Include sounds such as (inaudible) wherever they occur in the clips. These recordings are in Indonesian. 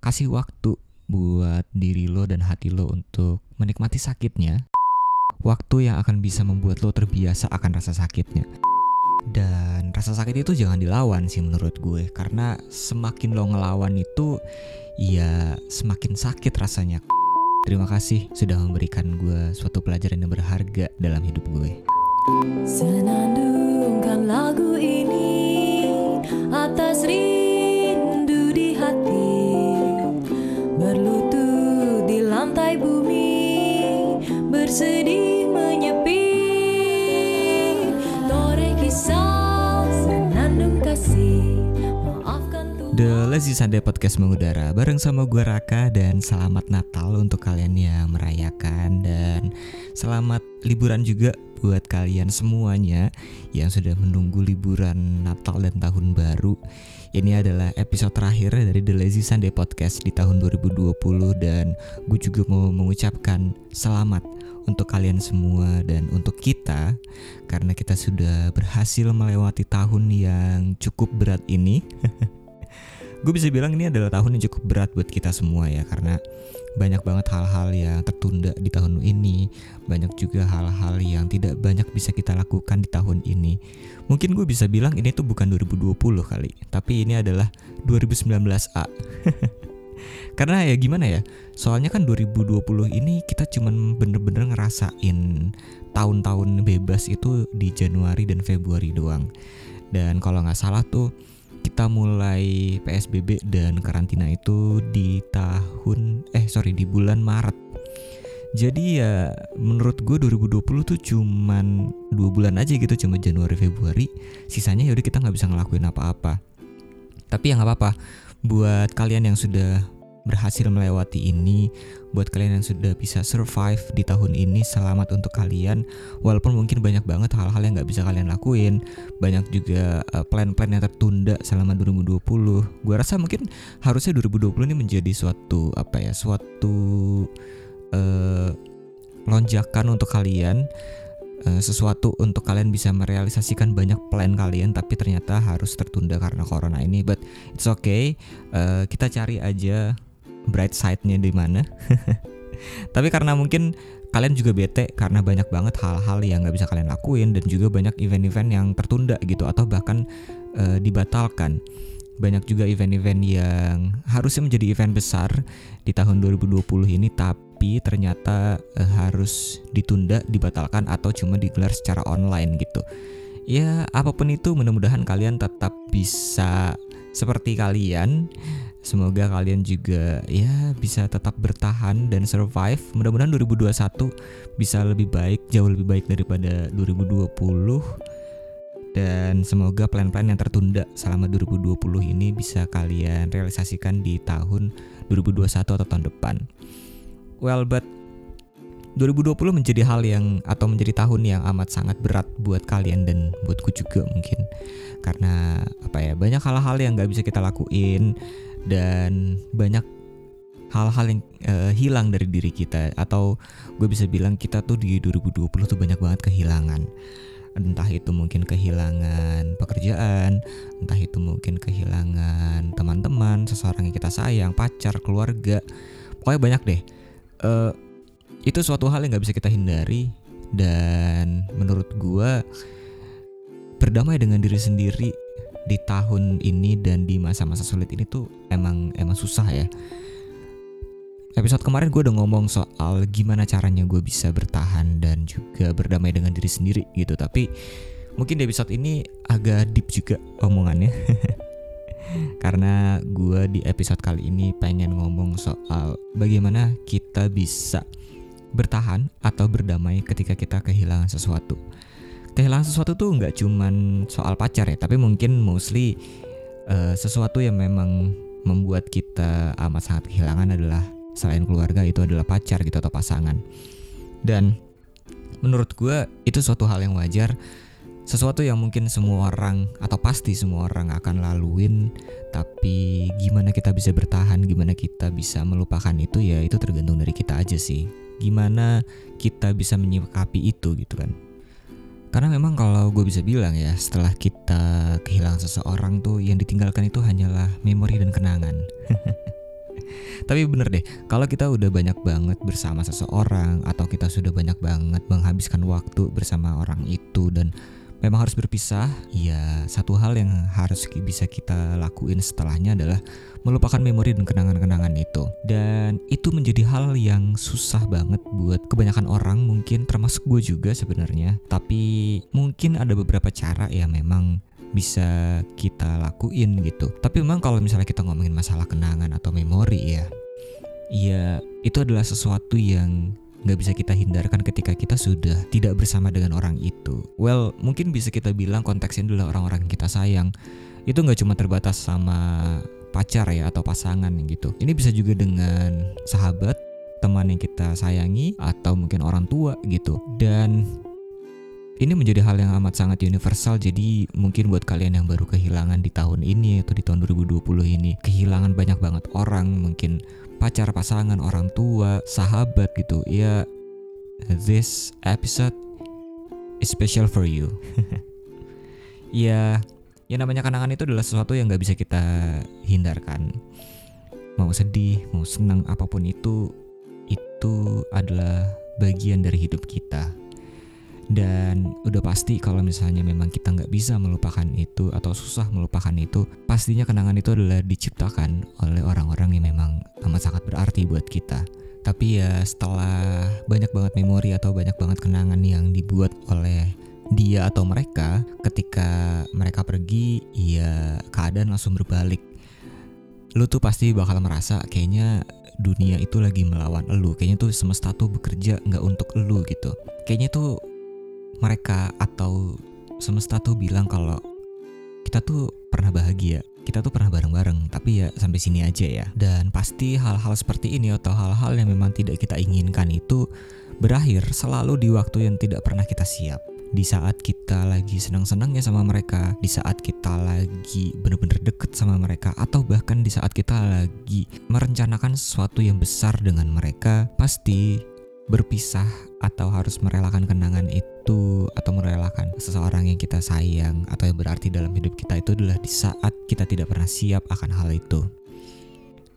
kasih waktu buat diri lo dan hati lo untuk menikmati sakitnya. Waktu yang akan bisa membuat lo terbiasa akan rasa sakitnya. Dan rasa sakit itu jangan dilawan sih menurut gue Karena semakin lo ngelawan itu Ya semakin sakit rasanya Terima kasih sudah memberikan gue suatu pelajaran yang berharga dalam hidup gue Senandungkan lagu ini atas rindu di hati Bersedih menyepi. Kisah senandung kasih. The Lazy Sunday Podcast mengudara bareng sama gue Raka dan selamat Natal untuk kalian yang merayakan. Dan selamat liburan juga buat kalian semuanya yang sudah menunggu liburan Natal dan Tahun Baru. Ini adalah episode terakhir dari The Lazy Sunday Podcast di tahun 2020 dan gue juga mau mengucapkan selamat untuk kalian semua dan untuk kita karena kita sudah berhasil melewati tahun yang cukup berat ini. (laughs) gue bisa bilang ini adalah tahun yang cukup berat buat kita semua ya karena banyak banget hal-hal yang tertunda di tahun ini. Banyak juga hal-hal yang tidak banyak bisa kita lakukan di tahun ini. Mungkin gue bisa bilang ini tuh bukan 2020 kali tapi ini adalah 2019A (laughs) karena ya gimana ya soalnya kan 2020 ini kita cuman bener-bener ngerasain tahun-tahun bebas itu di Januari dan Februari doang dan kalau nggak salah tuh kita mulai PSBB dan karantina itu di tahun eh sorry di bulan Maret. Jadi ya menurut gue 2020 tuh cuman dua bulan aja gitu cuma Januari Februari. Sisanya ya udah kita nggak bisa ngelakuin apa-apa. Tapi ya nggak apa-apa. Buat kalian yang sudah berhasil melewati ini buat kalian yang sudah bisa survive di tahun ini selamat untuk kalian. Walaupun mungkin banyak banget hal-hal yang nggak bisa kalian lakuin banyak juga uh, plan-plan yang tertunda selama 2020 gue rasa mungkin harusnya 2020 ini menjadi suatu apa ya suatu uh, lonjakan untuk kalian uh, sesuatu untuk kalian bisa merealisasikan banyak plan kalian tapi ternyata harus tertunda karena corona ini but it's okay uh, kita cari aja bright side-nya di mana. (laughs) Tapi karena mungkin kalian juga bete karena banyak banget hal-hal yang nggak bisa kalian lakuin dan juga banyak event-event yang tertunda gitu atau bahkan e, dibatalkan. Banyak juga event-event yang harusnya menjadi event besar di tahun 2020 ini tapi ternyata e, harus ditunda, dibatalkan atau cuma digelar secara online gitu. Ya, apa pun itu mudah-mudahan kalian tetap bisa seperti kalian Semoga kalian juga ya bisa tetap bertahan dan survive. Mudah-mudahan 2021 bisa lebih baik, jauh lebih baik daripada 2020. Dan semoga plan-plan yang tertunda selama 2020 ini bisa kalian realisasikan di tahun 2021 atau tahun depan. Well, but 2020 menjadi hal yang atau menjadi tahun yang amat sangat berat buat kalian dan buatku juga mungkin. Karena apa ya banyak hal-hal yang nggak bisa kita lakuin dan banyak hal-hal yang uh, hilang dari diri kita. Atau gue bisa bilang kita tuh di 2020 tuh banyak banget kehilangan. Entah itu mungkin kehilangan pekerjaan entah itu mungkin kehilangan teman-teman seseorang yang kita sayang pacar keluarga. Pokoknya banyak deh uh, itu suatu hal yang nggak bisa kita hindari dan menurut gue berdamai dengan diri sendiri di tahun ini dan di masa-masa sulit ini tuh emang emang susah ya. Episode kemarin gue udah ngomong soal gimana caranya gue bisa bertahan dan juga berdamai dengan diri sendiri gitu. Tapi mungkin di episode ini agak deep juga omongannya. (laughs) Karena gue di episode kali ini pengen ngomong soal bagaimana kita bisa bertahan atau berdamai ketika kita kehilangan sesuatu. Kehilangan sesuatu tuh nggak cuman soal pacar ya tapi mungkin mostly uh, sesuatu yang memang membuat kita amat sangat kehilangan adalah selain keluarga itu adalah pacar gitu atau pasangan. Dan menurut gue itu suatu hal yang wajar sesuatu yang mungkin semua orang atau pasti semua orang akan laluin tapi gimana kita bisa bertahan gimana kita bisa melupakan itu ya itu tergantung dari kita aja sih gimana kita bisa menyikapi itu gitu kan karena memang kalau gue bisa bilang ya, setelah kita kehilangan seseorang tuh yang ditinggalkan itu hanyalah memori dan kenangan. (laughs) Tapi bener deh, kalau kita udah banyak banget bersama seseorang atau kita sudah banyak banget menghabiskan waktu bersama orang itu dan memang harus berpisah, ya satu hal yang harus bisa kita lakuin setelahnya adalah melupakan memori dan kenangan-kenangan itu. Dan itu menjadi hal yang susah banget buat kebanyakan orang mungkin termasuk gue juga sebenarnya. Tapi mungkin ada beberapa cara ya memang bisa kita lakuin gitu. Tapi memang kalau misalnya kita ngomongin masalah kenangan atau memori ya, ya itu adalah sesuatu yang nggak bisa kita hindarkan ketika kita sudah tidak bersama dengan orang itu. Well, mungkin bisa kita bilang konteksnya adalah orang-orang yang kita sayang. Itu nggak cuma terbatas sama pacar ya atau pasangan gitu. Ini bisa juga dengan sahabat, teman yang kita sayangi atau mungkin orang tua gitu. Dan ini menjadi hal yang amat sangat universal jadi mungkin buat kalian yang baru kehilangan di tahun ini atau di tahun 2020 ini kehilangan banyak banget orang mungkin pacar pasangan orang tua sahabat gitu. Ya this episode is special for you. (laughs) Ya ya namanya kenangan itu adalah sesuatu yang nggak bisa kita hindarkan. Mau sedih mau senang apa pun itu itu adalah bagian dari hidup kita dan udah pasti kalau misalnya memang kita nggak bisa melupakan itu atau susah melupakan itu pastinya kenangan itu adalah diciptakan oleh orang-orang yang memang amat sangat berarti buat kita. Tapi ya setelah banyak banget memori atau banyak banget kenangan yang dibuat oleh dia atau mereka ketika mereka pergi ya keadaan langsung berbalik. Lu tuh pasti bakal merasa kayaknya dunia itu lagi melawan lu. Kayaknya tuh semesta tuh bekerja nggak untuk lu gitu. Kayaknya tuh mereka atau semesta tuh bilang kalau kita tuh pernah bahagia, kita tuh pernah bareng-bareng, tapi ya sampai sini aja ya. Dan pasti hal-hal seperti ini atau hal-hal yang memang tidak kita inginkan itu berakhir selalu di waktu yang tidak pernah kita siap. Di saat kita lagi senang-senangnya sama mereka, di saat kita lagi bener-bener deket sama mereka, atau bahkan di saat kita lagi merencanakan sesuatu yang besar dengan mereka, pasti berpisah atau harus merelakan kenangan itu atau merelakan seseorang yang kita sayang atau yang berarti dalam hidup kita itu adalah di saat kita tidak pernah siap akan hal itu.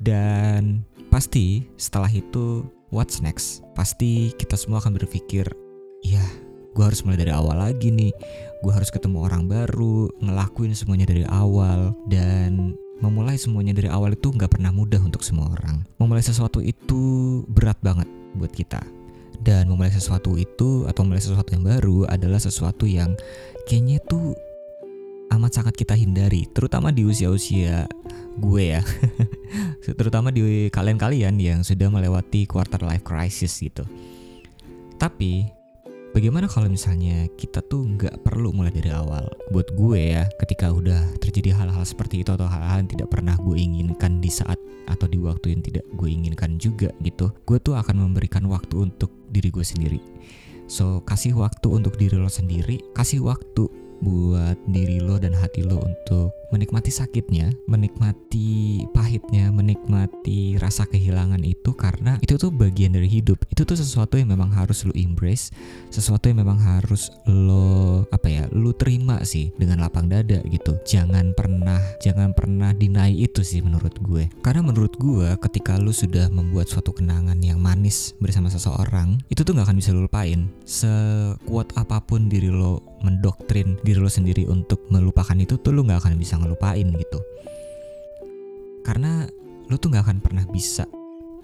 Dan pasti setelah itu what's next? Pasti kita semua akan berpikir, ya gue harus mulai dari awal lagi nih. Gue harus ketemu orang baru, ngelakuin semuanya dari awal dan memulai semuanya dari awal itu nggak pernah mudah untuk semua orang. Memulai sesuatu itu berat banget buat kita dan memulai sesuatu itu atau memulai sesuatu yang baru adalah sesuatu yang kayaknya tuh amat sangat kita hindari terutama di usia-usia gue ya. (laughs) Terutama di kalian-kalian yang sudah melewati quarter life crisis gitu. Tapi Bagaimana kalau misalnya kita tuh nggak perlu mulai dari awal? Buat gue ya, ketika udah terjadi hal-hal seperti itu atau hal-hal yang tidak pernah gue inginkan di saat atau di waktu yang tidak gue inginkan juga gitu, gue tuh akan memberikan waktu untuk diri gue sendiri. So, kasih waktu untuk diri lo sendiri, kasih waktu buat diri lo dan hati lo untuk menikmati sakitnya, menikmati pahitnya, menikmati rasa kehilangan itu karena itu tuh bagian dari hidup. Itu tuh sesuatu yang memang harus lo embrace, sesuatu yang memang harus lo apa ya, lo terima sih dengan lapang dada gitu. Jangan pernah jangan pernah deny itu sih menurut gue. Karena menurut gue ketika lo sudah membuat suatu kenangan yang manis bersama seseorang, itu tuh nggak akan bisa lo lupain. Sekuat apa pun diri lo mendoktrin diri lo sendiri untuk melupakan itu tuh lo nggak akan bisa ngelupain gitu. Karena lo tuh nggak akan pernah bisa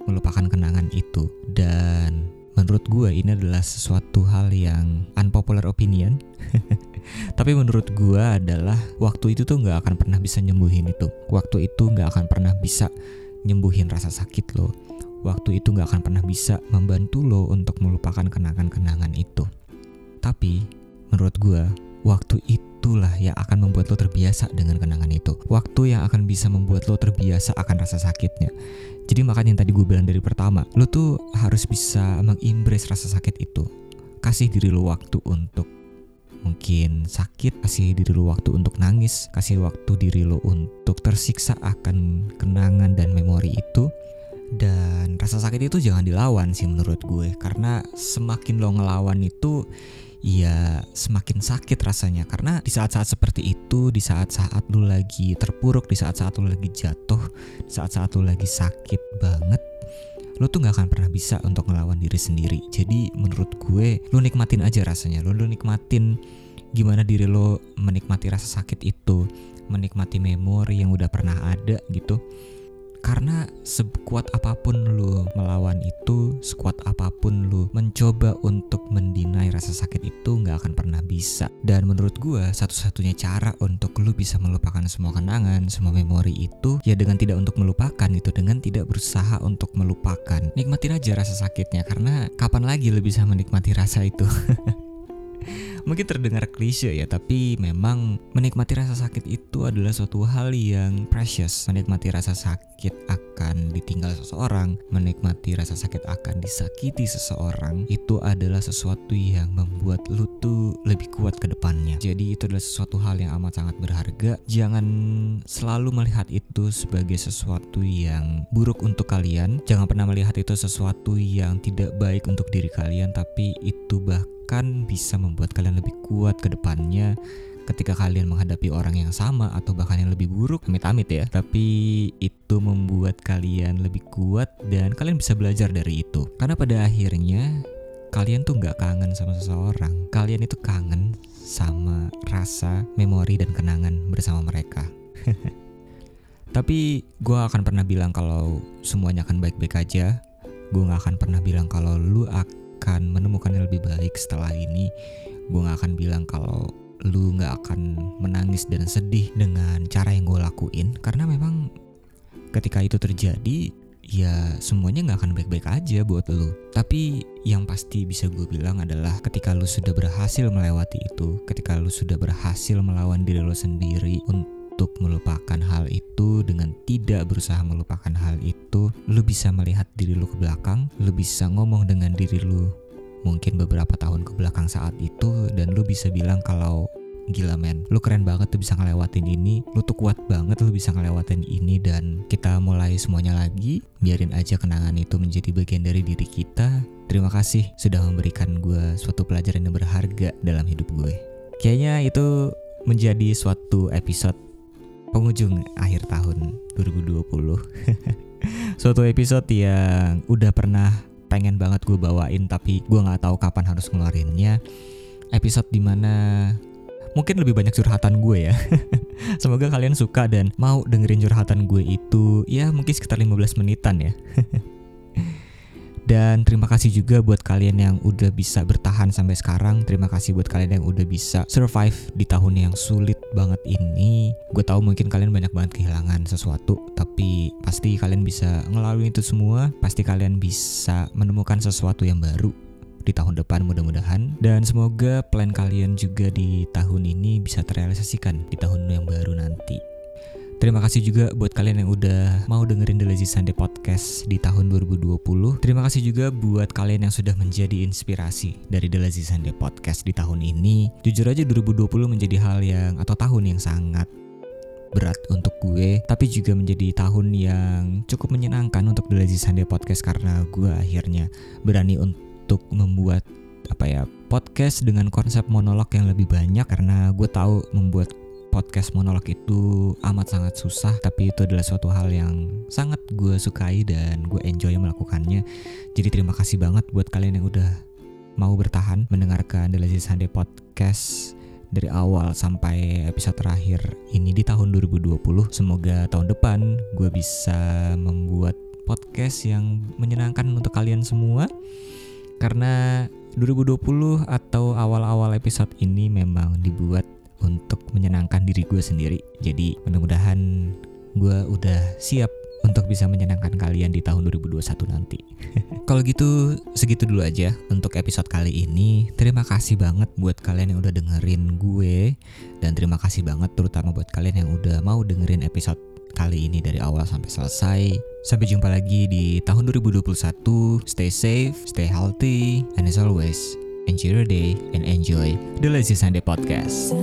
melupakan kenangan itu. Dan menurut gue ini adalah sesuatu hal yang unpopular opinion. (laughs) Tapi menurut gue adalah waktu itu tuh nggak akan pernah bisa nyembuhin itu. Waktu itu nggak akan pernah bisa nyembuhin rasa sakit lo. Waktu itu nggak akan pernah bisa membantu lo untuk melupakan kenangan-kenangan itu. Tapi menurut gue waktu itulah yang akan membuat lo terbiasa dengan kenangan itu. Waktu yang akan bisa membuat lo terbiasa akan rasa sakitnya. Jadi makanya yang tadi gue bilang dari pertama lo tuh harus bisa mengimbres rasa sakit itu. Kasih diri lo waktu untuk mungkin sakit kasih diri lo waktu untuk nangis kasih waktu diri lo untuk tersiksa akan kenangan dan memori itu. Dan rasa sakit itu jangan dilawan sih menurut gue karena semakin lo ngelawan itu ya semakin sakit rasanya. Karena di saat-saat seperti itu di saat-saat lu lagi terpuruk di saat-saat lu lagi jatuh di saat-saat lu lagi sakit banget lu tuh nggak akan pernah bisa untuk ngelawan diri sendiri. Jadi menurut gue lu nikmatin aja rasanya. Lu, lu nikmatin gimana diri lo menikmati rasa sakit itu menikmati memori yang udah pernah ada gitu karena sekuat apa pun lu melawan itu, sekuat apa pun lu mencoba untuk mendinai rasa sakit itu nggak akan pernah bisa. Dan menurut gua satu-satunya cara untuk lu bisa melupakan semua kenangan, semua memori itu ya dengan tidak untuk melupakan gitu, dengan tidak berusaha untuk melupakan. Nikmatin aja rasa sakitnya karena kapan lagi lu bisa menikmati rasa itu. (laughs) Mungkin terdengar klise ya, tapi memang menikmati rasa sakit itu adalah suatu hal yang precious. Menikmati rasa sakit akan ditinggal seseorang, menikmati rasa sakit akan disakiti seseorang, itu adalah sesuatu yang membuat lu tuh lebih kuat ke depannya. Jadi itu adalah sesuatu hal yang amat sangat berharga. Jangan selalu melihat itu sebagai sesuatu yang buruk untuk kalian. Jangan pernah melihat itu sesuatu yang tidak baik untuk diri kalian, tapi itu bahkan bisa membuat kalian lebih kuat ke depannya ketika kalian menghadapi orang yang sama atau bahkan yang lebih buruk amit-amit ya. Tapi itu membuat kalian lebih kuat dan kalian bisa belajar dari itu. Karena pada akhirnya kalian tuh nggak kangen sama seseorang. Kalian itu kangen sama rasa memori dan kenangan bersama mereka. (laughs) Tapi gue akan pernah bilang kalau semuanya akan baik-baik aja. Gue gak akan pernah bilang kalau lu akan menemukan yang lebih baik setelah ini. Gue gak akan bilang kalau lu gak akan menangis dan sedih dengan cara yang gue lakuin. Karena memang ketika itu terjadi ya semuanya gak akan baik-baik aja buat lu. Tapi yang pasti bisa gue bilang adalah ketika lu sudah berhasil melewati itu ketika lu sudah berhasil melawan diri lu sendiri untuk melupakan hal itu dengan tidak berusaha melupakan hal itu, lu bisa melihat diri lu ke belakang, lu bisa ngomong dengan diri lu mungkin beberapa tahun ke belakang saat itu dan lu bisa bilang kalau gila men lu keren banget tuh bisa ngelewatin ini lu tuh kuat banget lu bisa ngelewatin ini dan kita mulai semuanya lagi biarin aja kenangan itu menjadi bagian dari diri kita. Terima kasih sudah memberikan gue suatu pelajaran yang berharga dalam hidup gue. Kayaknya itu menjadi suatu episode penghujung akhir tahun 2020 (laughs) Suatu episode yang udah pernah pengen banget gue bawain tapi gue nggak tahu kapan harus ngeluarinnya. Episode di mana mungkin lebih banyak curhatan gue ya. (laughs) Semoga kalian suka dan mau dengerin curhatan gue itu ya mungkin sekitar 15 menitan ya (laughs) Dan terima kasih juga buat kalian yang udah bisa bertahan sampai sekarang. Terima kasih buat kalian yang udah bisa survive di tahun yang sulit banget ini. Gue tahu mungkin kalian banyak banget kehilangan sesuatu, tapi pasti kalian bisa ngelalui itu semua. Pasti kalian bisa menemukan sesuatu yang baru di tahun depan mudah-mudahan dan semoga plan kalian juga di tahun ini bisa terrealisasikan di tahun yang baru nanti. Terima kasih juga buat kalian yang udah mau dengerin The Lazy Sunday Podcast di tahun 2020. Terima kasih juga buat kalian yang sudah menjadi inspirasi dari The Lazy Sunday Podcast di tahun ini. Jujur aja 2020 menjadi hal yang atau tahun yang sangat berat untuk gue tapi juga menjadi tahun yang cukup menyenangkan untuk The Lazy Sunday Podcast karena gue akhirnya berani untuk membuat apa ya podcast dengan konsep monolog yang lebih banyak karena gue tahu membuat podcast monolog itu amat sangat susah tapi itu adalah suatu hal yang sangat gue sukai dan gue enjoy melakukannya. Jadi terima kasih banget buat kalian yang udah mau bertahan mendengarkan The Lazy Sunday Podcast dari awal sampai episode terakhir ini di tahun 2020 semoga tahun depan gue bisa membuat podcast yang menyenangkan untuk kalian semua. Karena 2020 atau awal-awal episode ini memang dibuat untuk menyenangkan diri gue sendiri. Jadi mudah-mudahan gue udah siap untuk bisa menyenangkan kalian di tahun 2021 nanti. (laughs) Kalau gitu segitu dulu aja untuk episode kali ini. Terima kasih banget buat kalian yang udah dengerin gue dan terima kasih banget terutama buat kalian yang udah mau dengerin episode kali ini dari awal sampai selesai. Sampai jumpa lagi di tahun 2021. Stay safe, stay healthy, and as always, enjoy your day and enjoy the Lazy Sunday podcast.